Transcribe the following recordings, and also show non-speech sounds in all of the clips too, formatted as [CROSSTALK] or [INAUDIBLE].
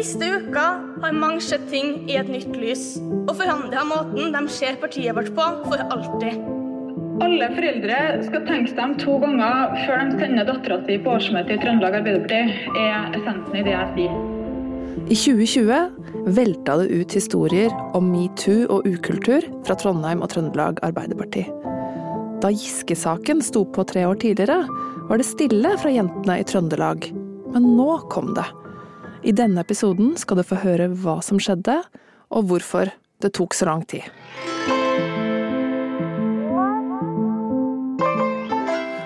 Siste uka har mange sett ting i et nytt lys, og forandra måten de ser partiet vårt på for alltid. Alle foreldre skal tenke seg om to ganger før de sender dattera si på årsmøte i Trøndelag Arbeiderparti, er essensen i det jeg sier. I 2020 velta det ut historier om metoo og ukultur fra Trondheim og Trøndelag Arbeiderparti. Da Giske-saken sto på tre år tidligere, var det stille fra jentene i Trøndelag. Men nå kom det. I denne episoden skal du få høre hva som skjedde, og hvorfor det tok så lang tid.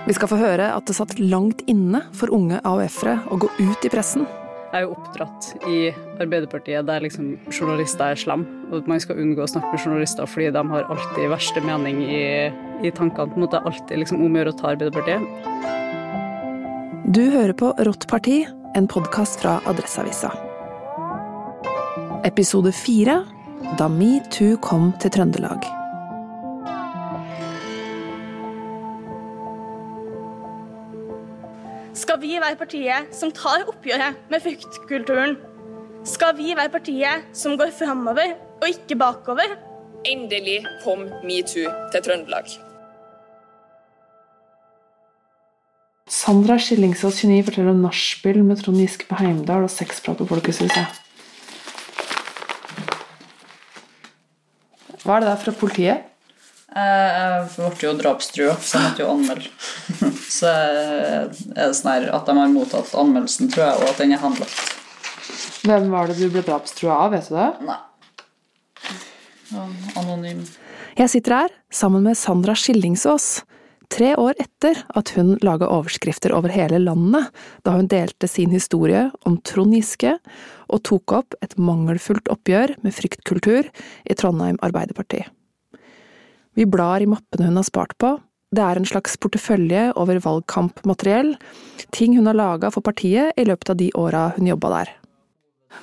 Vi skal få høre at det satt langt inne for unge AUF-ere å gå ut i pressen. Jeg er jo oppdratt i Arbeiderpartiet der liksom journalister er slem, og at man skal unngå å snakke med journalister fordi de har alltid verste mening i, i tankene. på en måte alltid liksom om å gjøre å ta Arbeiderpartiet. Du hører på Rått parti, en podkast fra Adresseavisa. Episode fire da metoo kom til Trøndelag. Skal vi være partiet som tar oppgjøret med fryktkulturen? Skal vi være partiet som går framover og ikke bakover? Endelig kom metoo til Trøndelag. Sandra Skillingsås 29 forteller om nachspiel med Trond Giske på Heimdal og sexprat på Folkehuset. Hva er det der fra politiet? Jeg ble jo drapstrua, så jeg måtte jo anmelde. [LAUGHS] Så er det sånn her at de har mottatt anmeldelsen, tror jeg, og at den er henlagt. Hvem var det du ble drapstrua av, vet du det? Nei. Anonym. Jeg sitter her sammen med Sandra Skillingsås. Tre år etter at hun laga overskrifter over hele landet da hun delte sin historie om Trond Giske og tok opp et mangelfullt oppgjør med fryktkultur i Trondheim Arbeiderparti. Vi blar i mappene hun har spart på. Det er en slags portefølje over valgkampmateriell, ting hun har laga for partiet i løpet av de åra hun jobba der.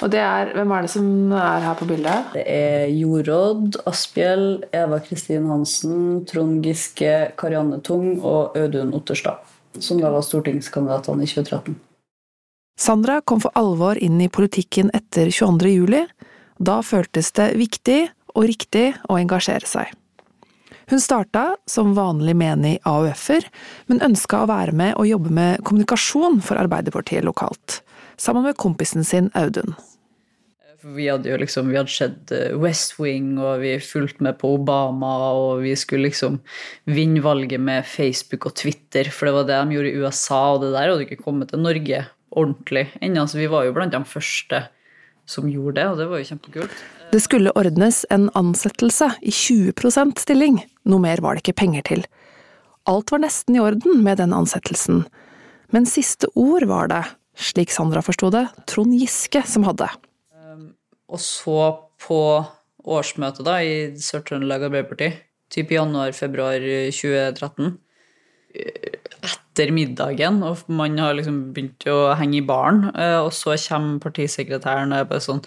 Og det er, Hvem er det som er her på bildet? Det er Jorodd Asphjell, Eva Kristin Hansen, Trond Giske, Karianne Tung og Audun Otterstad. Som da var stortingskandidatene i 2013. Sandra kom for alvor inn i politikken etter 22. juli. Da føltes det viktig og riktig å engasjere seg. Hun starta som vanlig menig AUF-er, men ønska å være med og jobbe med kommunikasjon for Arbeiderpartiet lokalt, sammen med kompisen sin Audun. Vi hadde jo liksom, vi hadde sett West Wing, og vi fulgte med på Obama, og vi skulle liksom vinne valget med Facebook og Twitter, for det var det de gjorde i USA, og det der hadde ikke kommet til Norge ordentlig ennå, så vi var jo blant de første som gjorde det, og det var jo kjempekult. Det skulle ordnes en ansettelse i 20% stilling, noe mer var det ikke penger til. Alt var nesten i orden med den ansettelsen, men siste ord var det, slik Sandra forsto det, Trond Giske som hadde. Og så på årsmøtet da, i Sør-Trøndelag Arbeiderparti, typ januar-februar 2013, etter middagen, og man har liksom begynt å henge i baren, og så kommer partisekretæren og er bare sånn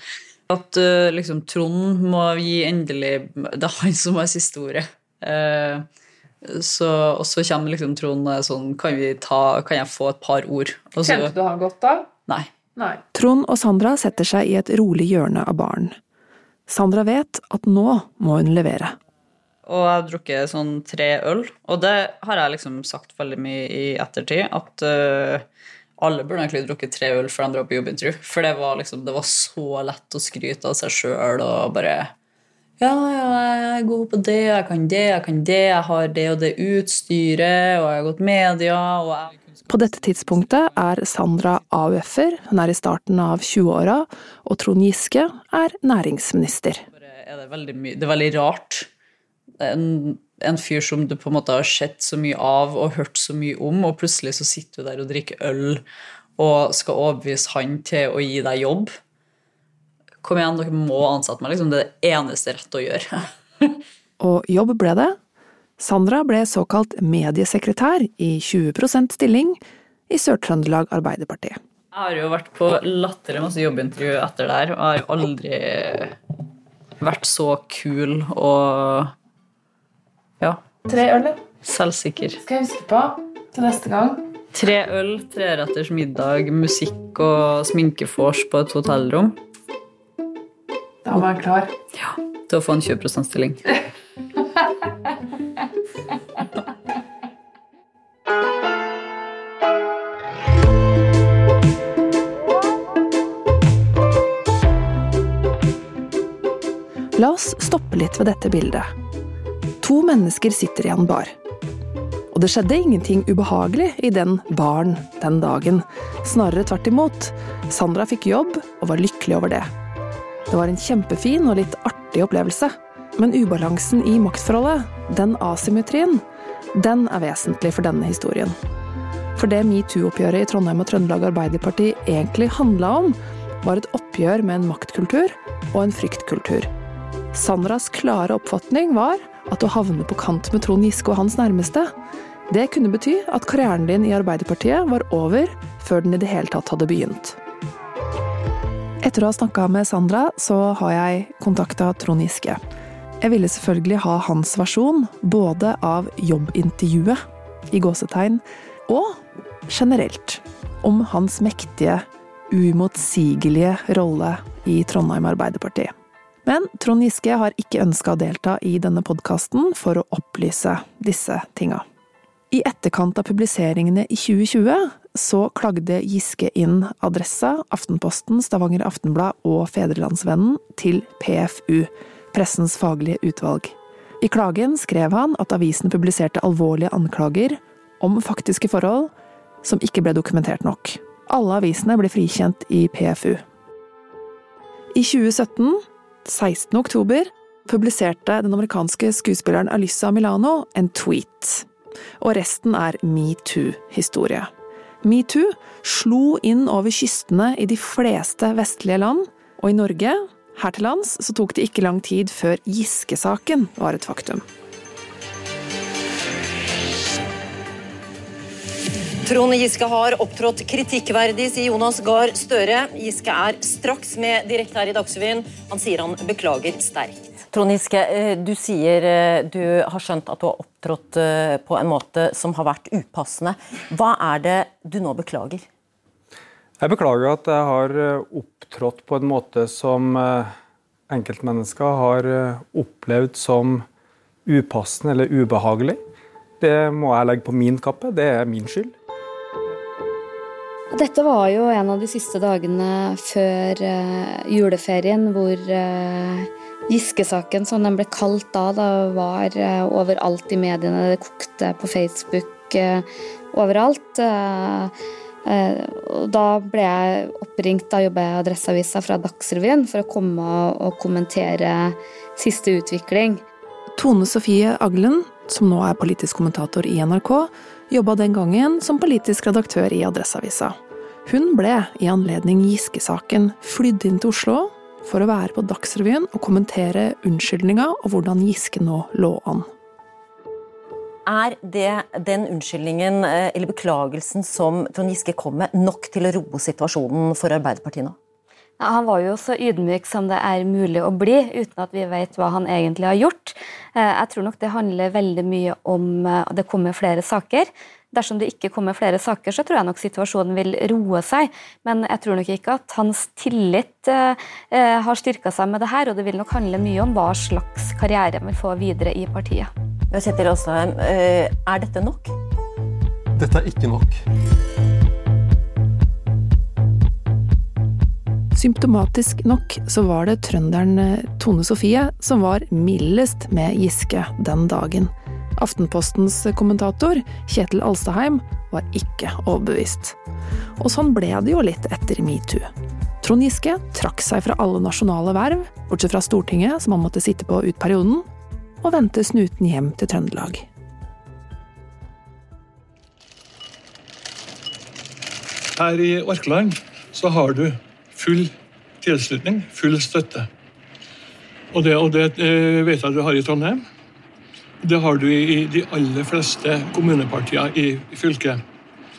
at liksom Trond må gi endelig Det er han som har siste ordet. Uh, så, og så kommer liksom Trond er sånn kan, ta, kan, jeg få et par ord? Så, Kjente du han godt da? Nei. Nei. Trond og Sandra setter seg i et rolig hjørne av baren. Sandra vet at nå må hun levere. Og jeg har drukket sånn tre øl, og det har jeg liksom sagt veldig mye i ettertid. At uh, alle burde egentlig drukket tre øl før de drar på jobbintervju. For det var, liksom, det var så lett å skryte av seg sjøl og bare ja, ja, jeg er god på det, jeg kan det, jeg kan det, jeg har det og det utstyret, og jeg har gått media og jeg... På dette tidspunktet er Sandra AUF-er, hun er i starten av 20-åra, og Trond Giske er næringsminister. Er det, veldig det er veldig rart en fyr som du på en måte har sett så mye av og hørt så mye om, og plutselig så sitter du der og drikker øl og skal overbevise han til å gi deg jobb. Kom igjen, dere må ansette meg. Liksom. Det er det eneste rette å gjøre. [LAUGHS] Og jobb ble det. Sandra ble såkalt mediesekretær i 20% stilling i Sør-Trøndelag Arbeiderparti. Jeg har jo vært på latterlig masse jobbintervju etter det her, og har aldri vært så kul og ja, Tre øl, selvsikker. skal jeg huske på til neste gang. Tre øl, treretters middag, musikk og sminkefors på et hotellrom Da var han klar. til å få en 20 %-stilling. La oss stoppe litt ved dette bildet. To mennesker sitter i en bar. Og det skjedde ingenting ubehagelig i den baren den dagen. Snarere tvert imot. Sandra fikk jobb og var lykkelig over det. Det var en kjempefin og litt artig opplevelse. Men ubalansen i maktforholdet, den asymmetrien, den er vesentlig for denne historien. For det metoo-oppgjøret i Trondheim og Trøndelag Arbeiderparti egentlig handla om, var et oppgjør med en maktkultur og en fryktkultur. Sandras klare oppfatning var at å havne på kant med Trond Giske og hans nærmeste, det kunne bety at karrieren din i Arbeiderpartiet var over før den i det hele tatt hadde begynt. Etter å ha snakka med Sandra, så har jeg kontakta Trond Giske. Jeg ville selvfølgelig ha hans versjon, både av jobbintervjuet, i gåsetegn, og generelt. Om hans mektige, umotsigelige rolle i Trondheim Arbeiderparti. Men Trond Giske har ikke ønska å delta i denne podkasten for å opplyse disse tinga. I etterkant av publiseringene i 2020 så klagde Giske inn Adressa, Aftenposten, Stavanger Aftenblad og Fedrelandsvennen til PFU, Pressens faglige utvalg. I klagen skrev han at avisen publiserte alvorlige anklager om faktiske forhold som ikke ble dokumentert nok. Alle avisene ble frikjent i PFU. I 2017 16. oktober publiserte den amerikanske skuespilleren Alyssa Milano en tweet. Og resten er metoo-historie. Metoo slo inn over kystene i de fleste vestlige land, og i Norge, her til lands, så tok det ikke lang tid før Giske-saken var et faktum. Trond Giske har opptrådt kritikkverdig, sier Jonas Gahr Støre. Giske er straks med direkte her i Dagsrevyen. Han sier han beklager sterkt. Trond Giske, eh, du sier eh, du har skjønt at du har opptrådt eh, på en måte som har vært upassende. Hva er det du nå beklager? Jeg beklager at jeg har opptrådt på en måte som enkeltmennesker har opplevd som upassende eller ubehagelig. Det må jeg legge på min kappe. Det er min skyld. Dette var jo en av de siste dagene før juleferien hvor Giske-saken, som den ble kalt da, da var uh, overalt i mediene. Det kokte på Facebook overalt. og da ble jeg oppringt, da jobber jeg i Adresseavisa fra Dagsrevyen, for å komme og kommentere siste utvikling. Tone Sofie Aglen, som nå er politisk kommentator i NRK, jobba den gangen som politisk redaktør i Adresseavisa. Hun ble, i anledning Giske-saken, flydd inn til Oslo for å være på Dagsrevyen og kommentere unnskyldninga og hvordan Giske nå lå an. Er det den unnskyldningen eller beklagelsen som Trond Giske kom med, nok til å roe situasjonen for Arbeiderpartiet nå? Ja, han var jo så ydmyk som det er mulig å bli, uten at vi vet hva han egentlig har gjort. Jeg tror nok det handler veldig mye om at det kommer flere saker. Dersom det ikke kommer flere saker, så tror jeg nok situasjonen vil roe seg. Men jeg tror nok ikke at hans tillit eh, har styrka seg med det her, og det vil nok handle mye om hva slags karriere han vil få videre i partiet. Kjetil Astheim, er dette nok? Dette er ikke nok. Symptomatisk nok så var det trønderen eh, Tone Sofie som var mildest med Giske den dagen. Aftenpostens kommentator, Kjetil Alstaheim, var ikke overbevist. Og sånn ble det jo litt etter metoo. Trond Giske trakk seg fra alle nasjonale verv, bortsett fra Stortinget, som han måtte sitte på ut perioden. og vendte snuten hjem til Trøndelag. Her i Orkland så har du full tilslutning, full støtte. Og det, og det eh, vet jeg du har i Trondheim. Det har du i de aller fleste kommunepartier i, fylket.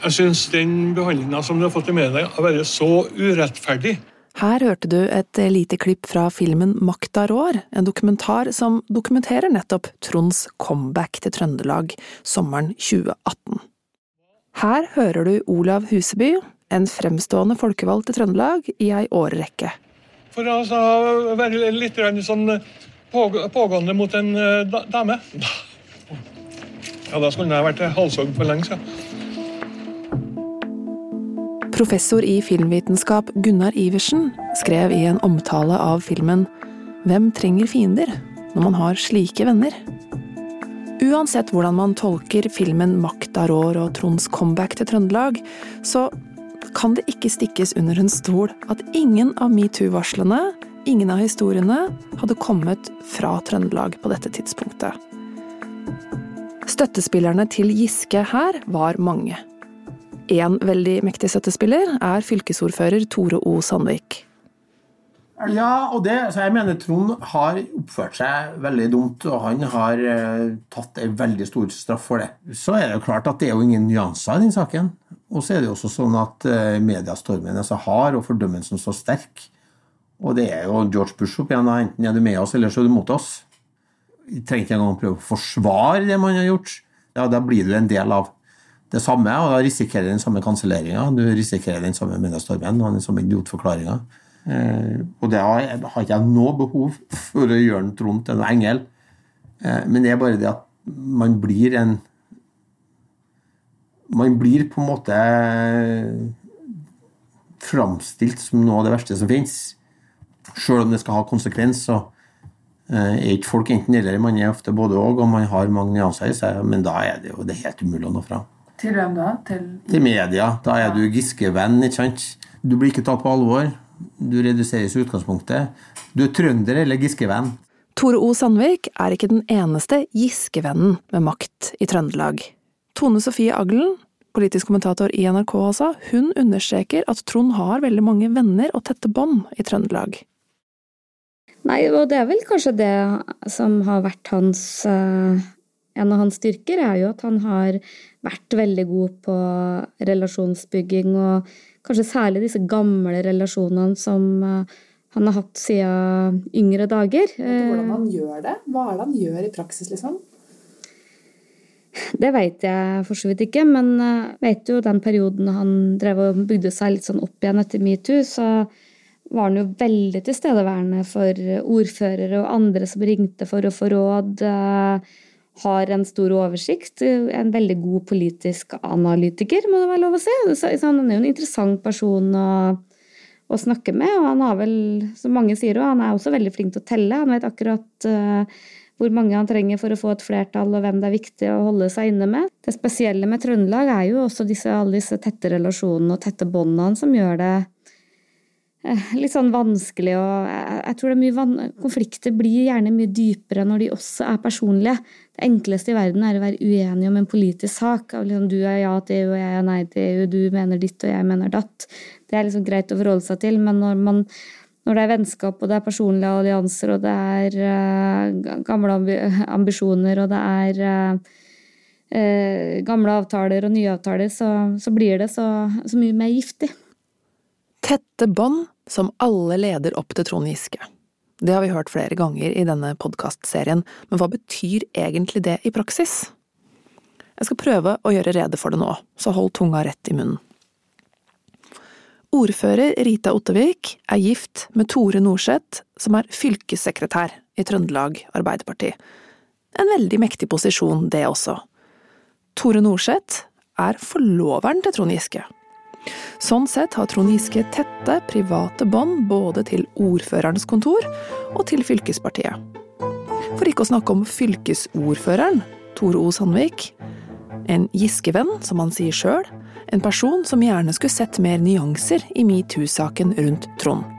Jeg syns den behandlinga som du har fått i media, har vært så urettferdig. Her hørte du et lite klipp fra filmen Makta rår, en dokumentar som dokumenterer nettopp Tronds comeback til Trøndelag sommeren 2018. Her hører du Olav Huseby, en fremstående folkevalgt i Trøndelag i ei årrekke. For å altså, være litt sånn pågående mot en eh, dame Ja, da skulle jeg vært halshogd for lenge siden. Professor i filmvitenskap Gunnar Iversen skrev i en omtale av filmen Hvem trenger fiender når man har slike venner? Uansett hvordan man tolker filmen Makta rår og Tronds comeback til Trøndelag, så kan det ikke stikkes under en stol at ingen av metoo-varslene, ingen av historiene, hadde kommet fra Trøndelag på dette tidspunktet. Støttespillerne til Giske her var mange. Én veldig mektig støttespiller er fylkesordfører Tore O. Sandvik. Ja, og det, så jeg mener Trond har oppført seg veldig dumt, og han har eh, tatt en veldig stor straff for det. Så er det jo klart at det er jo ingen nyanser i den saken. Og så er det jo også sånn at eh, mediestormen er så hard, og fordømmelsen så sterk. Og det er jo George Bush opp igjen, enten er du med oss, eller så er du mot oss. Vi trenger ikke engang prøve å forsvare det man har gjort. Ja, da blir du en del av det samme, og da risikerer den samme kanselleringa. Du risikerer den samme mediestormen og den samme idiotforklaringa. Eh, og det har, har ikke jeg noe behov for å gjøre en Trond til en engel. Eh, men det er bare det at man blir en Man blir på en måte framstilt som noe av det verste som fins. Sjøl om det skal ha konsekvens, så eh, er ikke folk enten-eller. Man er ofte både òg, og man har mange nyanser i seg, men da er det jo det er helt umulig å nå fram. Til hvem da? Til, Til media. Da er du Giske-venn, ikke sant. Du blir ikke tatt på alvor. Du reduseres i utgangspunktet. Du er trønder eller Giske-venn. Tore O. Sandvik er ikke den eneste Giske-vennen med makt i Trøndelag. Tone Sofie Aglen, politisk kommentator i NRK altså, hun understreker at Trond har veldig mange venner og tette bånd i Trøndelag. Nei, og det er vel kanskje det som har vært hans uh, En av hans styrker, er jo at han har vært veldig god på relasjonsbygging, og kanskje særlig disse gamle relasjonene som eh, han har hatt siden yngre dager. Hvordan han gjør det? Hva er det han gjør i praksis, liksom? Det vet jeg for så vidt ikke, men jeg eh, vet jo den perioden han drev og bygde seg litt sånn opp igjen etter metoo, så var han jo veldig tilstedeværende for ordførere og andre som ringte for å få råd. Uh, har en stor oversikt. En veldig god politisk analytiker, må det være lov å si. Så han er jo en interessant person å, å snakke med, og han har vel, som mange sier, han er også veldig flink til å telle. Han vet akkurat hvor mange han trenger for å få et flertall, og hvem det er viktig å holde seg inne med. Det spesielle med Trøndelag er jo også disse, alle disse tette relasjonene og tette båndene som gjør det Eh, litt sånn vanskelig og Jeg tror det er mye konflikter blir gjerne mye dypere når de også er personlige. Det enkleste i verden er å være uenig om en politisk sak. Liksom, du er ja til EU, og jeg er nei til EU, du mener ditt, og jeg mener datt. Det er liksom greit å forholde seg til, men når, man, når det er vennskap, og det er personlige allianser, og det er uh, gamle ambisjoner, og det er uh, uh, gamle avtaler og nye avtaler, så, så blir det så, så mye mer giftig. Tette bånd som alle leder opp til Trond Giske. Det har vi hørt flere ganger i denne podkastserien, men hva betyr egentlig det i praksis? Jeg skal prøve å gjøre rede for det nå, så hold tunga rett i munnen. Ordfører Rita Ottevik er gift med Tore Norseth, som er fylkessekretær i Trøndelag Arbeiderparti. En veldig mektig posisjon, det også. Tore Norseth er forloveren til Trond Giske, Sånn sett har Trond Giske tette, private bånd både til ordførerens kontor og til fylkespartiet. For ikke å snakke om fylkesordføreren, Tore O. Sandvik. En Giske-venn, som han sier sjøl. En person som gjerne skulle sett mer nyanser i metoo-saken rundt Trond.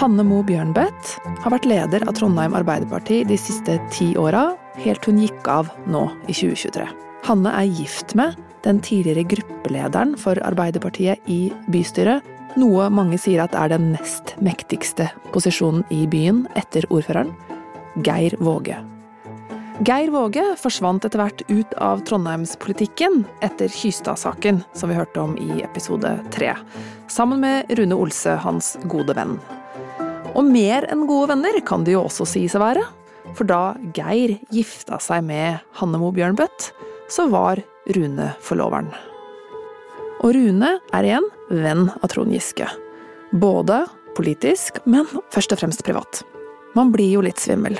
Hanne Mo Bjørnbøtt har vært leder av Trondheim Arbeiderparti de siste ti åra, helt hun gikk av nå i 2023. Hanne er gift med den tidligere gruppelederen for Arbeiderpartiet i bystyret, noe mange sier at er den nest mektigste posisjonen i byen etter ordføreren, Geir Våge. Geir Våge forsvant etter hvert ut av trondheimspolitikken etter Kystad-saken, som vi hørte om i episode tre, sammen med Rune Olse, hans gode venn. Og mer enn gode venner kan de jo også sies å være, for da Geir gifta seg med Hanne Mo Bjørnbøtt, så var Rune forloveren. Og Rune er igjen venn av Trond Giske. Både politisk, men først og fremst privat. Man blir jo litt svimmel.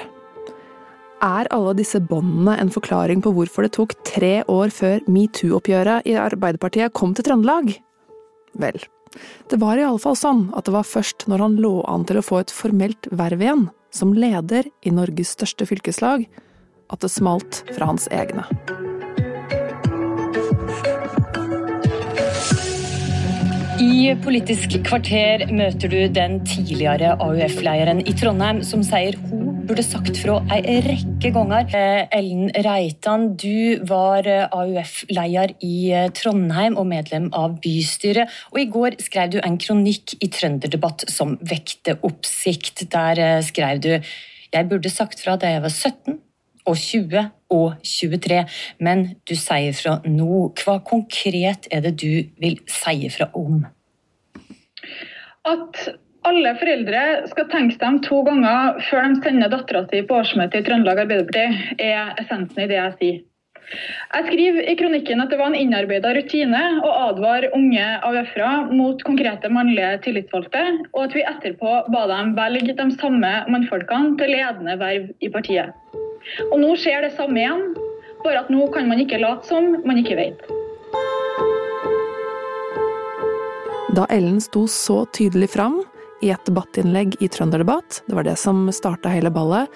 Er alle disse båndene en forklaring på hvorfor det tok tre år før metoo-oppgjøret i Arbeiderpartiet kom til Trøndelag? Vel, det var i alle fall sånn at det var først når han lå an til å få et formelt verv igjen, som leder i Norges største fylkeslag, at det smalt fra hans egne. I Politisk kvarter møter du den tidligere AUF-leieren i Trondheim som sier hun burde sagt fra ei rekke ganger. Eh, Ellen Reitan, du var eh, AUF-leder i eh, Trondheim og medlem av bystyret. Og i går skrev du en kronikk i Trønderdebatt som vekte oppsikt. Der skrev du jeg burde sagt fra da jeg var 17 og 20 og 23, men du sier fra nå. Hva konkret er det du vil si fra om? At alle foreldre skal tenke seg om to ganger før de sender dattera si på årsmøte i Trøndelag Arbeiderparti, er essensen i det jeg sier. Jeg skriver i kronikken at det var en innarbeida rutine å advare unge AUF-ere mot konkrete mannlige tillitsvalgte, og at vi etterpå ba dem velge de samme mannfolkene til ledende verv i partiet. Og nå skjer det samme igjen, bare at nå kan man ikke late som man ikke vet. Da Ellen sto så tydelig fram i et debattinnlegg i Trønderdebatt, det var det som starta hele ballet,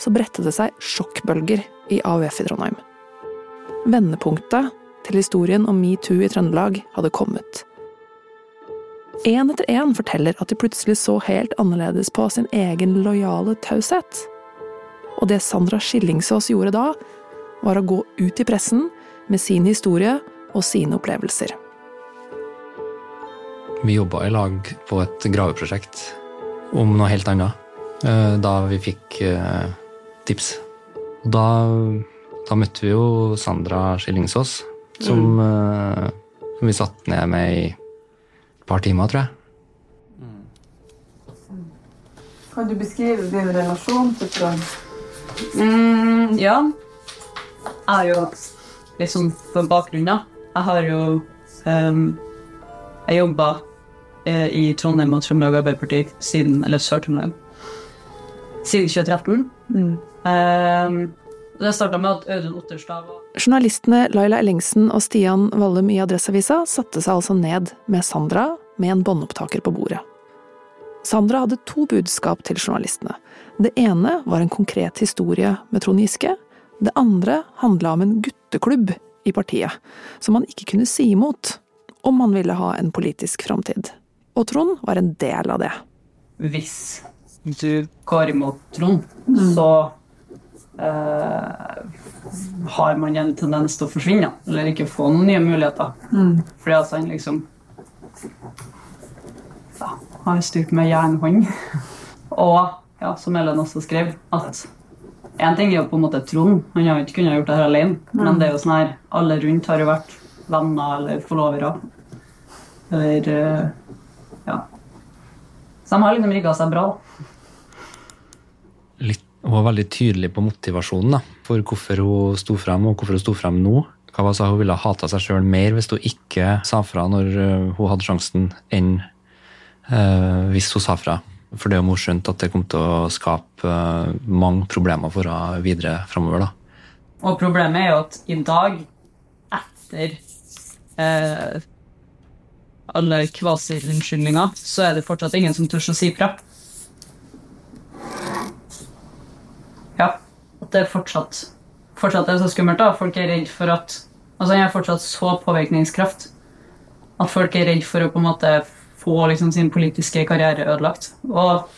så brettet det seg sjokkbølger i AUF i Trondheim. Vendepunktet til historien om metoo i Trøndelag hadde kommet. Én etter én forteller at de plutselig så helt annerledes på sin egen lojale taushet. Og det Sandra Skillingsås gjorde da, var å gå ut i pressen med sin historie og sine opplevelser. Vi jobba i lag på et graveprosjekt om noe helt annet, eh, da vi fikk eh, tips. Og da, da møtte vi jo Sandra Skillingsås, som, mm. som vi satt ned med i et par timer, tror jeg. Kan du beskrive din relasjon til Trond? Mm, ja. Jeg har jo liksom på bakgrunn, da. Jeg har jo um, Jeg jobba eh, i Trondheim og Trøndelag Arbeiderparti siden Eller Sør-Trøndelag. Siden 2013. Mm. Um, det starta med at Audun Otterstad var Journalistene Laila Ellingsen og Stian Vallum i Adresseavisa satte seg altså ned med Sandra med en båndopptaker på bordet. Sandra hadde to budskap til journalistene. Det ene var en konkret historie med Trond Giske. Det andre handla om en gutteklubb i partiet, som man ikke kunne si imot om man ville ha en politisk framtid. Og Trond var en del av det. Hvis du går imot Trond, så uh, har man en tendens til å forsvinne, eller ikke få noen nye muligheter. Mm. Fordi altså han liksom ja, har styrt med jernhånd. [LAUGHS] Og ja, som Ellen også skrev, at én ting er jo på en måte Trond, han har jo ikke kunnet gjort det her alene, mm. men det er jo sånn her alle rundt har jo vært venner eller forlovere. Eller eh, ja. Så de har liksom rigga seg bra. Litt, hun var veldig tydelig på motivasjonen da, for hvorfor hun sto frem, og hvorfor hun sto frem nå. Hva var så Hun ville hata seg sjøl mer hvis hun ikke sa fra når eh, hun hadde sjansen, enn uh, hvis hun sa fra. For det er jo morsomt at det kommer til å skape uh, mange problemer for henne videre framover. Og problemet er jo at i dag, etter eh, alle kvasi-unnskyldninger, så er det fortsatt ingen som tør å si fra. Ja. At det er fortsatt, fortsatt er så skummelt. da. Folk er redd for at Altså, Han har fortsatt så påvirkningskraft at folk er redd for å på en måte få liksom, sin politiske karriere ødelagt. Og,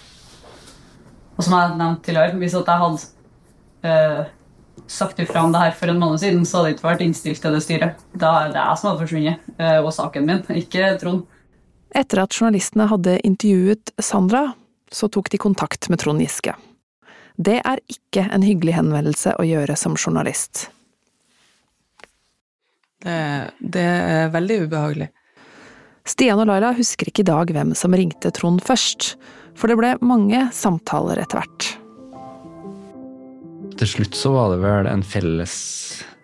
og som jeg nevnte tidligere, hvis at jeg hadde eh, sagt ifra om det her for en måned siden, så hadde jeg ikke vært innstilt til det styret. Da er det jeg som hadde forsvunnet, eh, og saken min, [LAUGHS] ikke Trond. Etter at journalistene hadde intervjuet Sandra, så tok de kontakt med Trond Giske. Det er ikke en hyggelig henvendelse å gjøre som journalist. Det, det er veldig ubehagelig. Stian og Laila husker ikke i dag hvem som ringte Trond først, for det ble mange samtaler etter hvert. Til slutt så var det vel en felles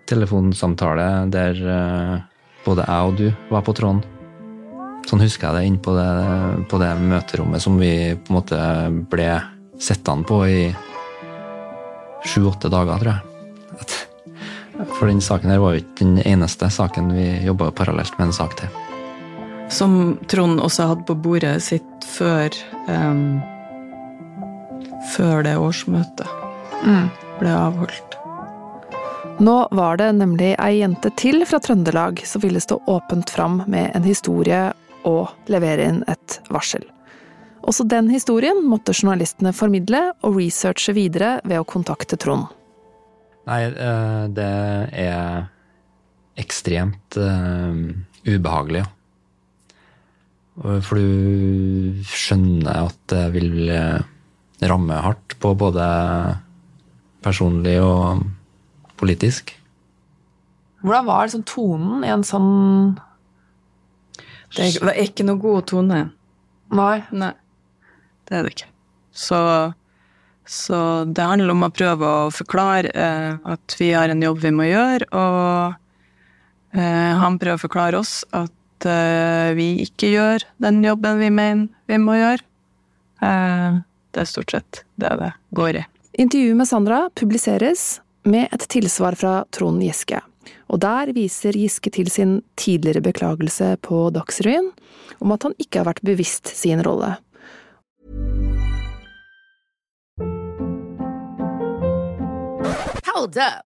telefonsamtale der eh, både jeg og du var på tråden. Sånn husker jeg det inn på det, på det møterommet som vi på en måte ble sittende på i sju-åtte dager, tror jeg. For den saken her var jo ikke den eneste saken vi jobba parallelt med en sak til. Som Trond også hadde på bordet sitt før um, Før det årsmøtet Mm. ble avholdt. Nå var det nemlig ei jente til fra Trøndelag som ville stå åpent fram med en historie og levere inn et varsel. Også den historien måtte journalistene formidle og researche videre ved å kontakte Trond. Nei, eh, det er ekstremt eh, ubehagelig. Og For du skjønner at det vil eh, ramme hardt på både personlig og politisk. Hvordan var liksom tonen i en sånn Det var ikke noe god tone. Nei. Nei. Det er det ikke. Så, så det handler om å prøve å forklare eh, at vi har en jobb vi må gjøre, og eh, han prøver å forklare oss at eh, vi ikke gjør den jobben vi mener vi må gjøre. Eh, det er stort sett det det går i. Intervjuet med Sandra publiseres med et tilsvar fra Trond Giske. Og der viser Giske til sin tidligere beklagelse på Dagsrevyen om at han ikke har vært bevisst sin rolle. Hold up.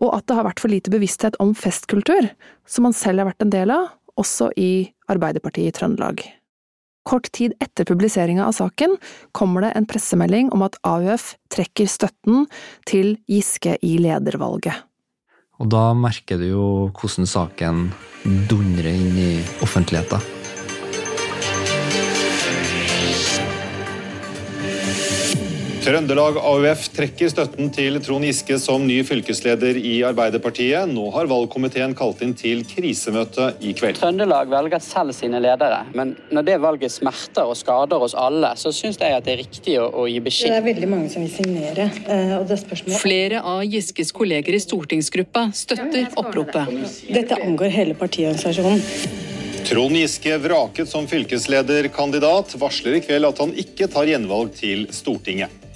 Og at det har vært for lite bevissthet om festkultur, som han selv har vært en del av, også i Arbeiderpartiet i Trøndelag. Kort tid etter publiseringa av saken kommer det en pressemelding om at AUF trekker støtten til Giske i ledervalget. Og da merker du jo hvordan saken dundrer inn i offentligheten. Trøndelag AUF trekker støtten til Trond Giske som ny fylkesleder i Arbeiderpartiet. Nå har valgkomiteen kalt inn til krisemøte i kveld. Trøndelag velger selv sine ledere, men når det valget smerter og skader oss alle, så syns jeg at det er riktig å, å gi Det er veldig mange som vil signere. eh, og det er spørsmål Flere av Giskes kolleger i stortingsgruppa støtter oppropet. Dette angår hele partiorganisasjonen. Trond Giske vraket som fylkeslederkandidat, varsler i kveld at han ikke tar gjenvalg til Stortinget.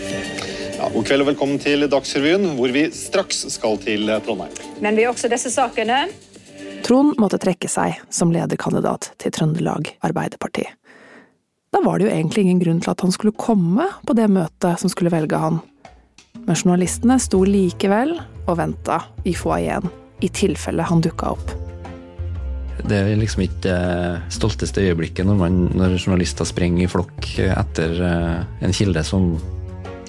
Ja, god kveld og velkommen til Dagsrevyen, hvor vi straks skal til Trondheim. Men vi har også disse sakene. Trond måtte trekke seg som lederkandidat til Trøndelag Arbeiderparti. Da var det jo egentlig ingen grunn til at han skulle komme på det møtet som skulle velge han. Men journalistene sto likevel og venta i foajeen, i tilfelle han dukka opp. Det er liksom ikke det stolteste øyeblikket når, man, når journalister springer i flokk etter eh, en kilde som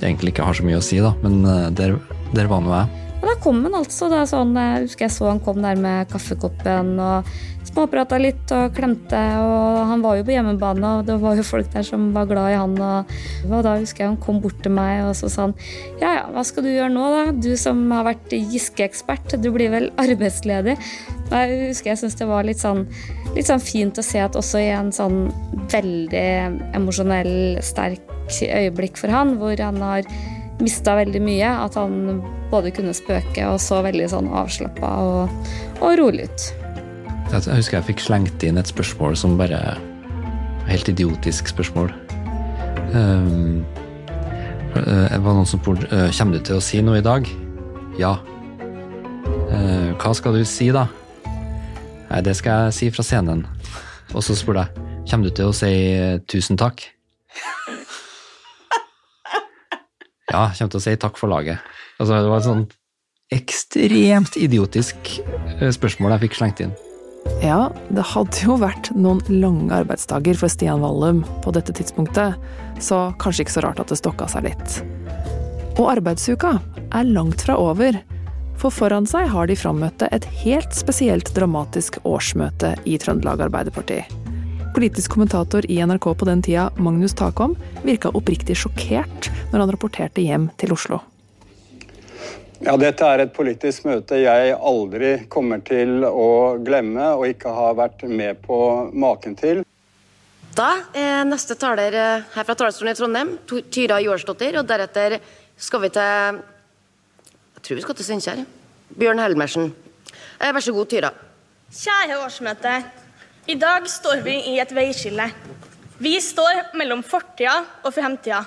egentlig ikke har så mye å si, da. Men eh, der, der var nå jeg. Og da kom han altså. Da, sånn, jeg husker jeg så han kom der med kaffekoppen og småprata litt og klemte. og Han var jo på hjemmebane, og det var jo folk der som var glad i han. Og, og da husker jeg han kom bort til meg og så sa han, ja ja, hva skal du gjøre nå, da? Du som har vært Giske-ekspert, du blir vel arbeidsledig? Og jeg husker jeg syntes det var litt sånn, litt sånn fint å se at også i en sånn veldig emosjonell, sterk øyeblikk for han, hvor han har mista veldig mye. At han både kunne spøke og så veldig sånn avslappa og, og rolig ut. Jeg husker jeg fikk slengt inn et spørsmål som bare helt idiotisk spørsmål. Um, det var noen som spurte uh, kommer du til å si noe i dag. Ja. Uh, hva skal du si, da? Nei, det skal jeg si fra scenen. Og så spurte jeg kommer du til å si tusen takk. Ja, kommer til å si takk for laget. Altså, det var et sånn ekstremt idiotisk spørsmål jeg fikk slengt inn. Ja, det hadde jo vært noen lange arbeidsdager for Stian Vallum på dette tidspunktet, så kanskje ikke så rart at det stokka seg litt. Og arbeidsuka er langt fra over, for foran seg har de frammøtte et helt spesielt dramatisk årsmøte i Trøndelag Arbeiderparti. Politisk kommentator i NRK på den tida, Magnus Takom, virka oppriktig sjokkert når han rapporterte hjem til Oslo. Ja, Dette er et politisk møte jeg aldri kommer til å glemme og ikke har vært med på maken til. Da er neste taler eh, her fra talerstolen i Trondheim, Tyra Joarsdottir. Og deretter skal vi til Jeg tror vi skal til Steinkjer. Bjørn Helmersen. Eh, vær så god, Tyra. Kjære årsmøte. I dag står vi i et veiskille. Vi står mellom fortida og fremtida.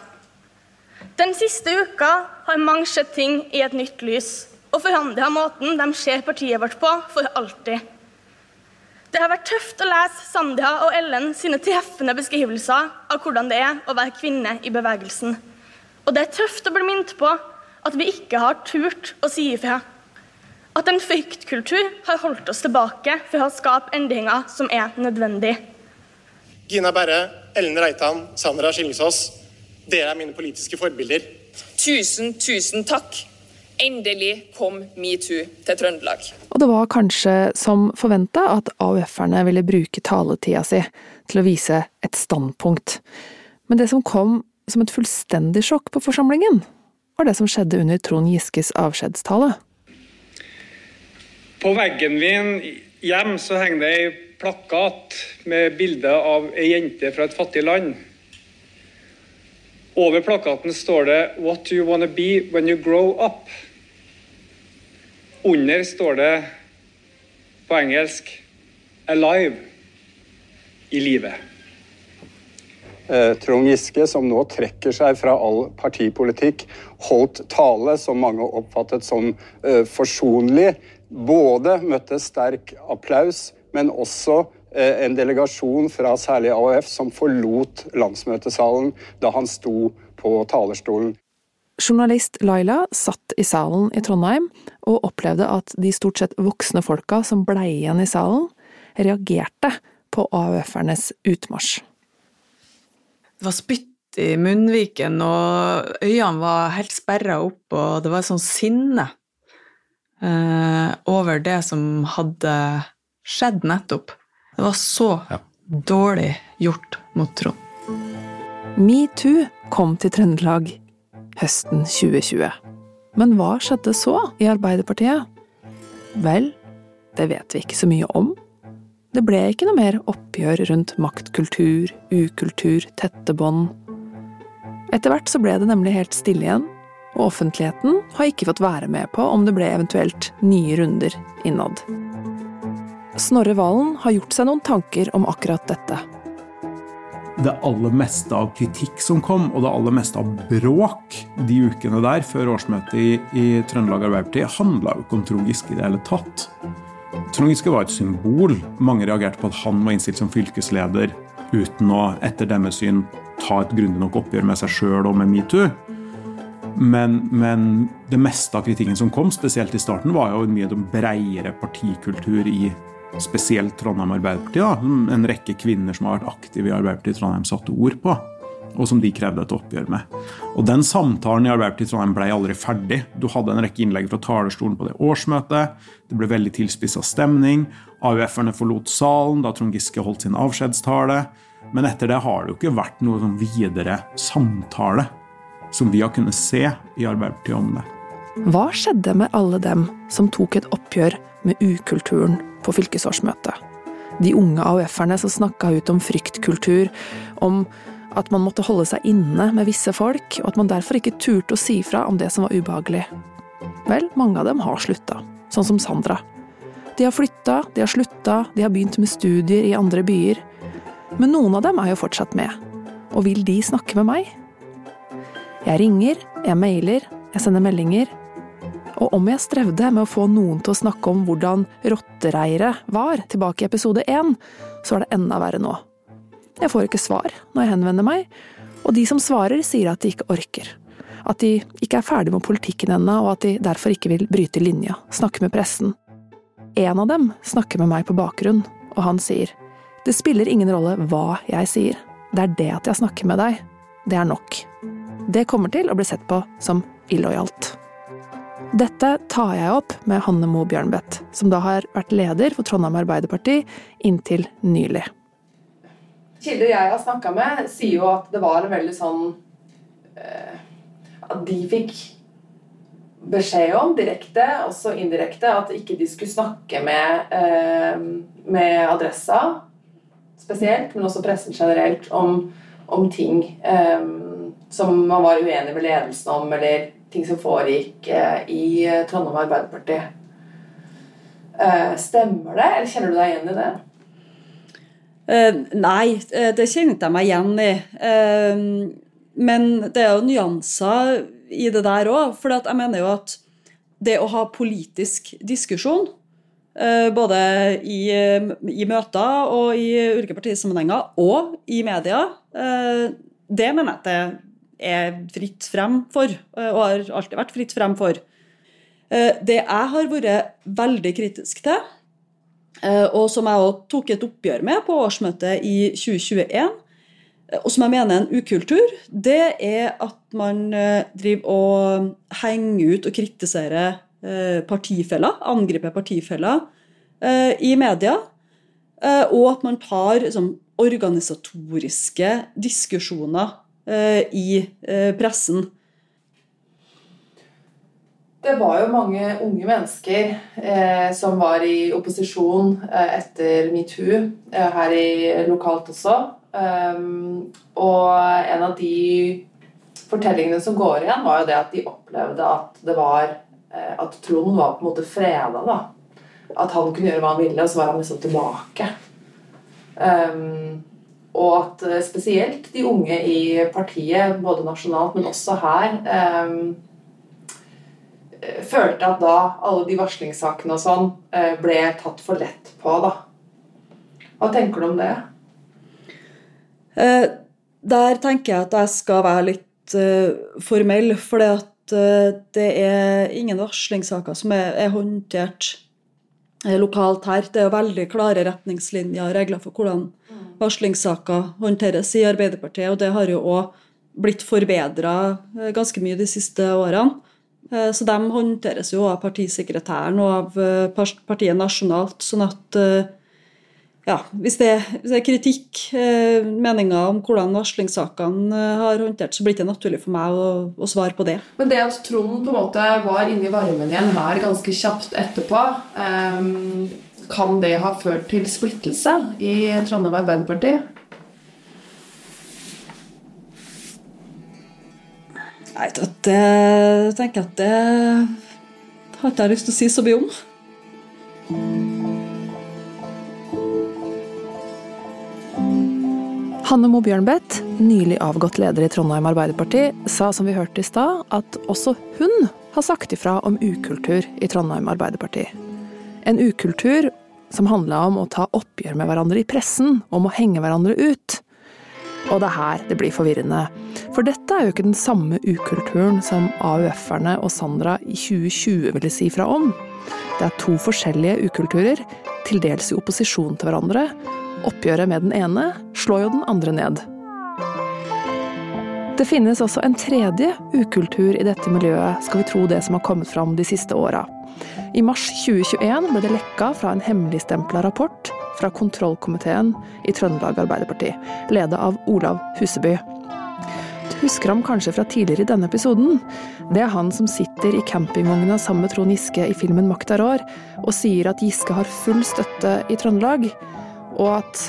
Den siste uka har mange sett ting i et nytt lys og forandra måten de ser partiet vårt på, for alltid. Det har vært tøft å lese Sandra og Ellen sine treffende beskrivelser av hvordan det er å være kvinne i bevegelsen. Og det er tøft å bli minnet på at vi ikke har turt å si ifra. At en fryktkultur har holdt oss tilbake for å skape endringer som er nødvendig. Gina Berre, Ellen Reitan, Sandra Skillingsås. Dere er mine politiske forbilder. Tusen, tusen takk. Endelig kom metoo til Trøndelag. Og det var kanskje som forventa at AUF-erne ville bruke taletida si til å vise et standpunkt. Men det som kom som et fullstendig sjokk på forsamlingen, var det som skjedde under Trond Giskes avskjedstale. På veggen min hjem så henger det ei plakat med bilde av ei jente fra et fattig land. Over plakaten står det 'What do you wanna be when you grow up'? Under står det på engelsk 'Alive' i livet. Eh, Trond Giske, som nå trekker seg fra all partipolitikk, holdt tale som mange oppfattet som eh, forsonlig. Både møtte sterk applaus, men også Eh, en delegasjon fra særlig AUF som forlot landsmøtesalen da han sto på talerstolen. Journalist Laila satt i salen i Trondheim og opplevde at de stort sett voksne folka som blei igjen i salen, reagerte på AUF-ernes utmarsj. Det var spytt i munnviken, og øynene var helt sperra opp, og det var sånn sinne eh, over det som hadde skjedd nettopp. Det var så ja. dårlig gjort mot Trond. Metoo kom til Trøndelag høsten 2020. Men hva skjedde så i Arbeiderpartiet? Vel, det vet vi ikke så mye om. Det ble ikke noe mer oppgjør rundt maktkultur, ukultur, tette bånd. Etter hvert så ble det nemlig helt stille igjen, og offentligheten har ikke fått være med på om det ble eventuelt nye runder innad. Snorre Valen har gjort seg noen tanker om akkurat dette. Det aller meste av kritikk som kom, og det aller meste av bråk de ukene der før årsmøtet i, i Trøndelag Arbeiderparti, handla jo ikke om Trond Giske i det hele tatt. Trond Giske var et symbol. Mange reagerte på at han var innstilt som fylkesleder uten å, etter deres syn, ta et grundig nok oppgjør med seg sjøl og med metoo. Men, men, det meste av kritikken som kom, spesielt i starten, var jo mye breiere partikultur i spesielt Trondheim Arbeiderparti, da, en rekke kvinner som har vært aktive i Arbeiderpartiet Trondheim, satte ord på. Og som de krevde et oppgjør med. Og Den samtalen i Arbeiderpartiet Trondheim ble aldri ferdig. Du hadde en rekke innlegg fra talerstolen på det årsmøtet. Det ble veldig tilspissa stemning. AUF-erne forlot salen da Trond Giske holdt sin avskjedstale. Men etter det har det jo ikke vært noe sånn videre samtale som vi har kunnet se i Arbeiderpartiet om det. Hva skjedde med alle dem som tok et oppgjør med ukulturen på fylkesårsmøtet. De unge AUF-erne som snakka ut om fryktkultur, om at man måtte holde seg inne med visse folk, og at man derfor ikke turte å si fra om det som var ubehagelig. Vel, mange av dem har slutta, sånn som Sandra. De har flytta, de har slutta, de har begynt med studier i andre byer. Men noen av dem er jo fortsatt med. Og vil de snakke med meg? Jeg ringer, jeg mailer, jeg sender meldinger. Og om jeg strevde med å få noen til å snakke om hvordan rottereiret var tilbake i episode én, så er det enda verre nå. Jeg får ikke svar når jeg henvender meg, og de som svarer, sier at de ikke orker. At de ikke er ferdig med politikken ennå, og at de derfor ikke vil bryte linja, snakke med pressen. En av dem snakker med meg på bakgrunn, og han sier det spiller ingen rolle hva jeg sier, det er det at jeg snakker med deg, det er nok. Det kommer til å bli sett på som illojalt. Dette tar jeg opp med Hanne Mo Bjørnbeth, som da har vært leder for Trondheim Arbeiderparti inntil nylig. Kilder jeg har snakka med, sier jo at det var veldig sånn eh, At de fikk beskjed om direkte, også indirekte, at ikke de skulle snakke med, eh, med Adressa spesielt, men også pressen generelt, om, om ting um, som man var uenig med ledelsen om, eller ting som foregikk uh, i Trondheim Arbeiderparti. Uh, stemmer det, eller kjenner du deg igjen i det? Uh, nei, det kjenner jeg meg igjen i. Uh, men det er jo nyanser i det der òg. For jeg mener jo at det å ha politisk diskusjon, både i, i, møter og i ulike partisammenhenger, og i media, det mener jeg at det er fritt frem for, og har alltid vært fritt frem for. Det jeg har vært veldig kritisk til, Eh, og som jeg òg tok et oppgjør med på årsmøtet i 2021, eh, og som jeg mener er en ukultur, det er at man eh, driver og henger ut og kritiserer partifeller, angriper partifeller i media, og at man tar liksom, organisatoriske diskusjoner i pressen. Det var jo mange unge mennesker eh, som var i opposisjon eh, etter metoo, eh, her i lokalt også. Um, og en av de fortellingene som går igjen, var jo det at de opplevde at det var eh, At Trond var på en måte freda. da. At han kunne gjøre hva han ville, og så var han liksom tilbake. Um, og at eh, spesielt de unge i partiet, både nasjonalt, men også her um, følte at da alle de varslingssakene og sånn eh, ble tatt for lett på, da. Hva tenker du om det? Eh, der tenker jeg at jeg skal være litt uh, formell, for det er ingen varslingssaker som er, er håndtert lokalt her. Det er jo veldig klare retningslinjer og regler for hvordan varslingssaker håndteres i Arbeiderpartiet, og det har jo òg blitt forbedra ganske mye de siste årene. Eh, så de håndteres jo av partisekretæren og av eh, partiet nasjonalt. sånn at eh, ja, hvis det, hvis det er kritikk, meninger om hvordan varslingssakene har håndtert, så blir det naturlig for meg å, å, svare på det. Men det at Trond på en måte var inne i varmen igjen her ganske kjapt etterpå, um, kan det ha ført til splittelse i Trondheim Arbeiderparti? Nei, det tenker jeg at det har ikke jeg lyst til å si så mye om. Hanne Mo Bjørnbeth, nylig avgått leder i Trondheim Arbeiderparti, sa som vi hørte i stad, at også hun har sagt ifra om ukultur i Trondheim Arbeiderparti. En ukultur som handla om å ta oppgjør med hverandre i pressen, om å henge hverandre ut. Og det er her det blir forvirrende. For dette er jo ikke den samme ukulturen som AUF-erne og Sandra i 2020 ville si fra om. Det er to forskjellige ukulturer, til dels i opposisjon til hverandre. Oppgjøret med den ene slår jo den andre ned. Det finnes også en tredje ukultur i dette miljøet, skal vi tro det som har kommet fram de siste åra. I mars 2021 ble det lekka fra en hemmeligstempla rapport fra kontrollkomiteen i Trøndelag Arbeiderparti, ledet av Olav Huseby. Du husker ham kanskje fra tidligere i denne episoden. Det er han som sitter i campingvogna sammen med Trond Giske i filmen 'Makta rår', og sier at Giske har full støtte i Trøndelag, og at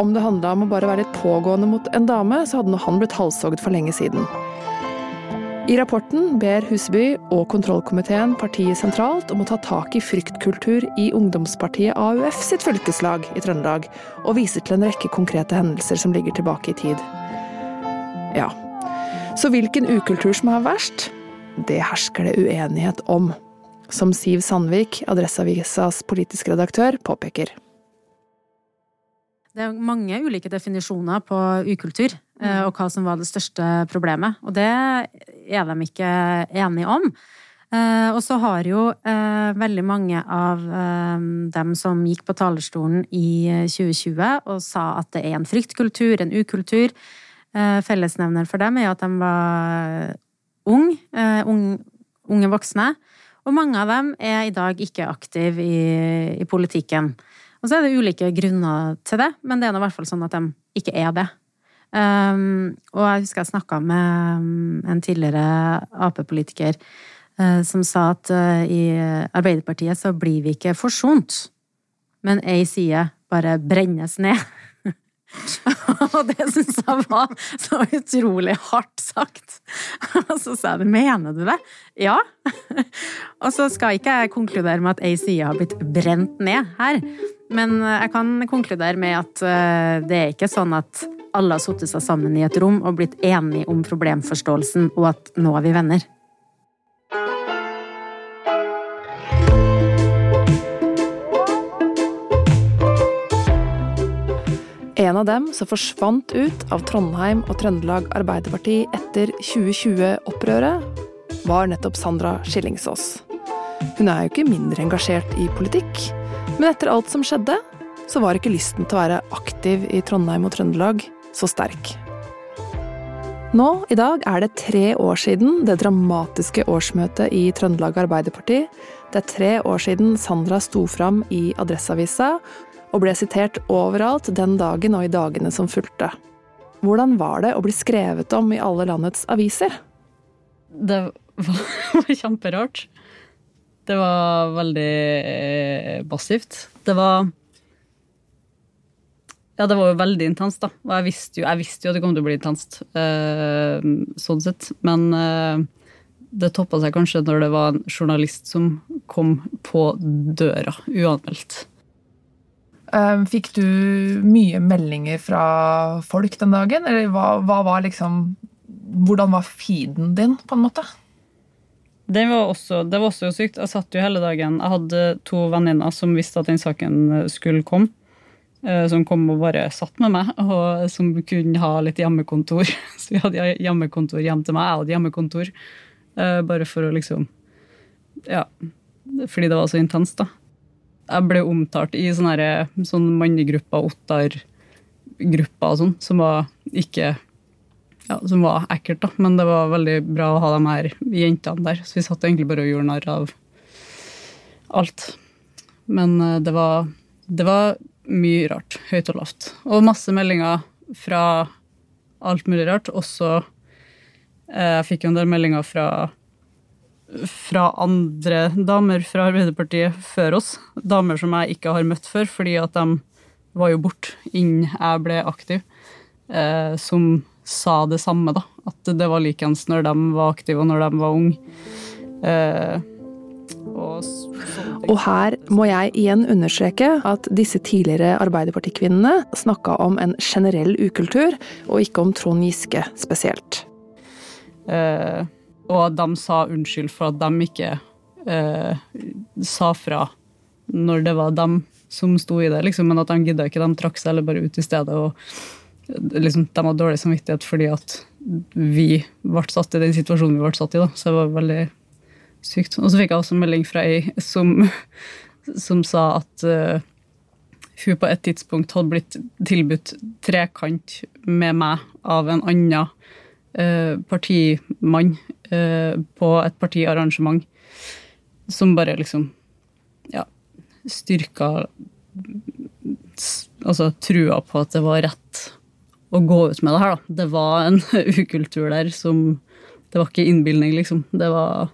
om det handla om å bare være litt pågående mot en dame, så hadde nå han blitt halshogd for lenge siden. I rapporten ber Huseby og kontrollkomiteen partiet sentralt om å ta tak i fryktkultur i ungdomspartiet AUF sitt fylkeslag i Trøndelag, og viser til en rekke konkrete hendelser som ligger tilbake i tid. Ja, så hvilken ukultur som er verst, det hersker det uenighet om. Som Siv Sandvik, Adresseavisas politisk redaktør, påpeker. Det er mange ulike definisjoner på ukultur, mm. og hva som var det største problemet. Og det er de ikke enige om. Eh, og så har jo eh, veldig mange av dem som gikk på talerstolen i 2020 og sa at det er en fryktkultur, en ukultur Fellesnevner for dem er at de var unge, unge voksne. Og mange av dem er i dag ikke aktive i, i politikken. Og så er det ulike grunner til det, men det er nå i hvert fall sånn at de ikke er det. Um, og jeg husker jeg snakka med um, en tidligere Ap-politiker uh, som sa at uh, i Arbeiderpartiet så blir vi ikke forsont, men ei side bare brennes ned. [LAUGHS] og det syns jeg var så utrolig hardt sagt. [LAUGHS] Og så sa jeg mener du det? Ja. [LAUGHS] og så skal ikke jeg konkludere med at ei side har blitt brent ned her. Men jeg kan konkludere med at eh, det er ikke sånn at alle har satt seg sammen i et rom og blitt enige om problemforståelsen, og at nå er vi venner. En av dem som forsvant ut av Trondheim og Trøndelag Arbeiderparti etter 2020-opprøret, var nettopp Sandra Skillingsås. Hun er jo ikke mindre engasjert i politikk, men etter alt som skjedde, så var ikke lysten til å være aktiv i Trondheim og Trøndelag så sterk. Nå, i dag, er det tre år siden det dramatiske årsmøtet i Trøndelag Arbeiderparti. Det er tre år siden Sandra sto fram i Adresseavisa og ble sitert overalt den dagen og i dagene som fulgte. Hvordan var det å bli skrevet om i alle landets aviser? Det [LAUGHS] var kjemperart. Det var veldig eh, passivt. Det var Ja, det var jo veldig intenst, da. Og jeg visste jo, jeg visste jo at det kom til å bli intenst, eh, sånn sett. Men eh, det toppa seg kanskje når det var en journalist som kom på døra uanmeldt. Ehm, fikk du mye meldinger fra folk den dagen? Eller hva, hva var liksom Hvordan var feeden din, på en måte? Det var, også, det var også sykt. Jeg satt jo hele dagen Jeg hadde to venninner som visste at den saken skulle komme. Eh, som kom og bare satt med meg, og som kunne ha litt hjemmekontor. [LAUGHS] Så vi hadde hjemmekontor hjem til meg. Jeg hadde hjemmekontor. Eh, bare for å liksom Ja. Fordi det var så intenst, da jeg ble omtalt i sånne, sånne mannegrupper, Ottar-grupper og sånn, som var ikke ja, som var ekkelt, da. Men det var veldig bra å ha de her jentene der. Så vi satt egentlig bare og gjorde narr av alt. Men eh, det var, det var mye rart. Høyt og lavt. Og masse meldinger fra alt mulig rart. Også eh, Jeg fikk jo en del meldinger fra fra andre damer fra Arbeiderpartiet før oss. Damer som jeg ikke har møtt før, fordi at de var jo borte innen jeg ble aktiv. Eh, som sa det samme, da. At det var likeens når de var aktive og når de var unge. Eh, og, og, her må jeg igjen understreke at disse tidligere Arbeiderpartikvinnene snakka om en generell ukultur, og ikke om Trond Giske spesielt. Eh, og de sa unnskyld for at de ikke eh, sa fra når det var dem som sto i det, liksom, men at de gidda ikke. De trakk seg eller bare ut i stedet. og liksom, De hadde dårlig samvittighet fordi at vi ble satt i den situasjonen vi ble satt i. da, Så det var veldig sykt. Og så fikk jeg også melding fra ei som, [LAUGHS] som sa at uh, hun på et tidspunkt hadde blitt tilbudt trekant med meg av en annen partimann Eh, på et partiarrangement som bare liksom ja, styrka altså trua på at det var rett å gå ut med det her, da. Det var en [LAUGHS] ukultur der som Det var ikke innbilning, liksom. Det var,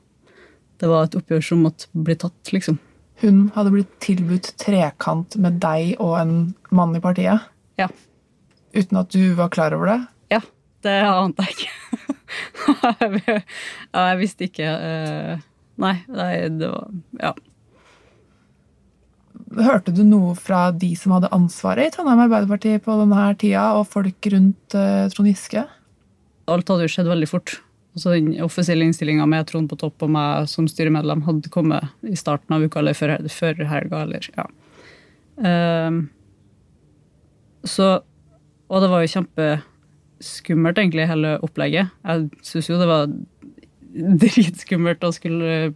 det var et oppgjør som måtte bli tatt, liksom. Hun hadde blitt tilbudt trekant med deg og en mann i partiet? Ja. Uten at du var klar over det? Det ante jeg ikke. [LAUGHS] ja, jeg visste ikke eh, Nei, nei, det var Ja. Hørte du noe fra de som hadde ansvaret i Trondheim Arbeiderparti på denne tida, og folk rundt uh, Trond Giske? Alt hadde jo skjedd veldig fort. Altså, den offisielle innstillinga med Trond på topp og meg som styremedlem hadde kommet i starten av uka eller før, før helga, eller ja. Um, så Og det var jo kjempeskummelt, egentlig, hele opplegget. Jeg syns jo det var dritskummelt å skulle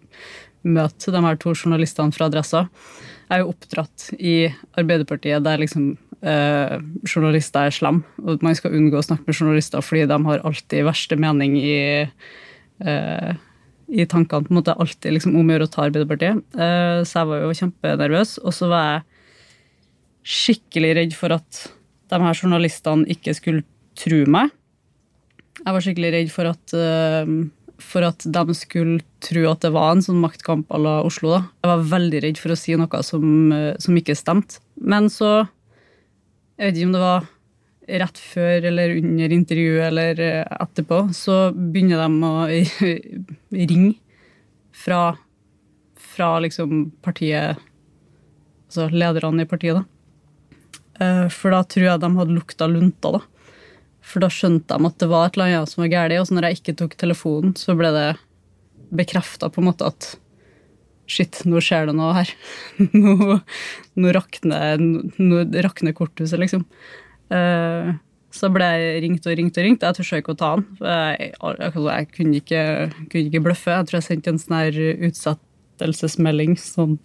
møte de her to journalistene fra Adressa. Jeg er jo oppdratt i Arbeiderpartiet der liksom eh, journalister er slemme, og man skal unngå å snakke med journalister fordi de har alltid verste mening i, eh, i tankene. på en måte Alltid liksom om å gjøre å ta Arbeiderpartiet. Eh, så jeg var jo kjempenervøs. Og så var jeg skikkelig redd for at de her journalistene ikke skulle tro meg. Jeg var skikkelig redd for at eh, for at de skulle tro at det var en sånn maktkamp à la Oslo. da. Jeg var veldig redd for å si noe som, eh, som ikke stemte. Men så Jeg vet ikke om det var rett før eller under intervjuet eller eh, etterpå, så begynner de å [LAUGHS] ringe fra, fra liksom partiet Altså lederne i partiet, da. For da tror jeg de hadde lukta lunta, da. For da skjønte de at det var et eller annet som var galt. Og så når jeg ikke tok telefonen, så ble det bekrefta på en måte at shit, nå skjer det noe her. [LAUGHS] nå, nå, rakner, nå korthuset, liksom. Uh, så ble jeg ringt og ringt og ringt. Jeg turte ikke å ta den. Jeg, jeg, jeg kunne, ikke, kunne, ikke, bløffe. Jeg tror jeg sendte en sånn her utsettelsesmelding sånn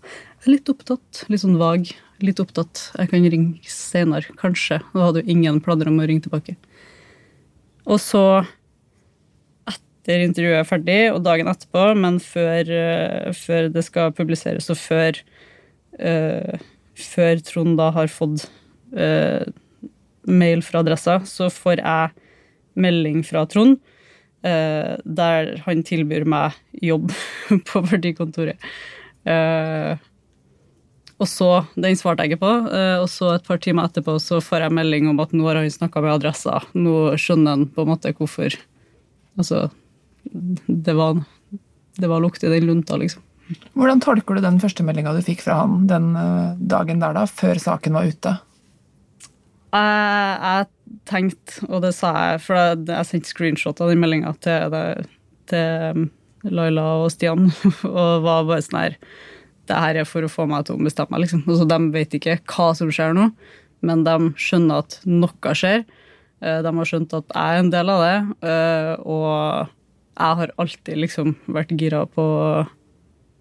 Litt opptatt, litt sånn vag. Litt opptatt. Jeg kan ringe senere, kanskje. Da hadde jo ingen planer om å ringe tilbake. Og så, etter intervjuet er ferdig, og dagen etterpå, men før, uh, før det skal publiseres, og før, uh, før Trond da har fått uh, mail fra adressa, så får jeg melding fra Trond. der han tilbyr meg jobb [LAUGHS] på partikontoret. Og så, Den svarte jeg ikke på, og så et par timer etterpå så får jeg melding om at nå har han snakka med adressa. Nå skjønner han på en måte hvorfor Altså, det var, det var lukt i den lunta, liksom. Hvordan tolker du den første meldinga du fikk fra han den dagen der, da, før saken var ute? Jeg, jeg tenkte, og det sa jeg, for jeg sendte screenshot av den meldinga til, til, Laila og Stian, [LAUGHS] og var bare sånn her Det her er for å få meg til å ombestemme meg, liksom. Altså, de vet ikke hva som skjer nå, men de skjønner at noe skjer. De har skjønt at jeg er en del av det, og jeg har alltid liksom vært gira på,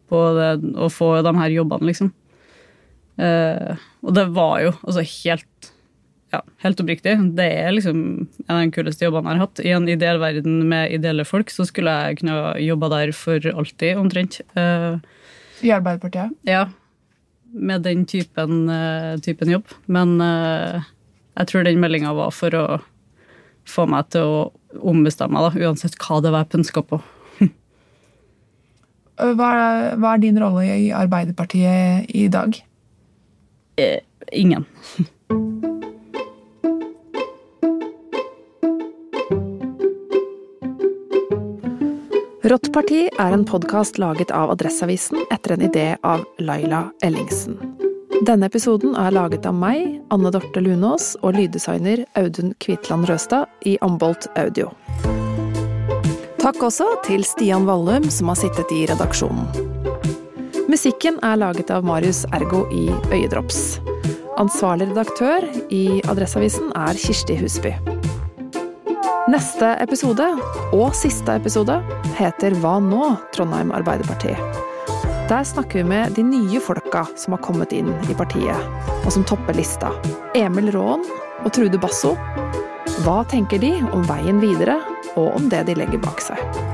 på det, å få de her jobbene, liksom. og det var jo altså helt ja, helt oppriktig, det er liksom en av de kuleste jobbene jeg har hatt. I en ideell verden med ideelle folk så skulle jeg kunne jobba der for alltid, omtrent. Uh, I Arbeiderpartiet? Ja. Med den typen, uh, typen jobb. Men uh, jeg tror den meldinga var for å få meg til å ombestemme meg, da, uansett hva det var jeg pønska på. [LAUGHS] hva, er, hva er din rolle i Arbeiderpartiet i dag? ingen. [LAUGHS] Rått parti er en podkast laget av Adresseavisen etter en idé av Laila Ellingsen. Denne episoden er laget av meg, Anne Dorte Lunås, og lyddesigner Audun Kvitland Røstad i Ambolt Audio. Takk også til Stian Vallum, som har sittet i redaksjonen. Musikken er laget av Marius Ergo i Øyedrops. Ansvarlig redaktør i Adresseavisen er Kirsti Husby. Neste episode, og siste episode, heter Hva nå? Trondheim Arbeiderparti. Der snakker vi med de nye folka som har kommet inn i partiet, og som topper lista. Emil Raaen og Trude Basso. Hva tenker de om veien videre, og om det de legger bak seg?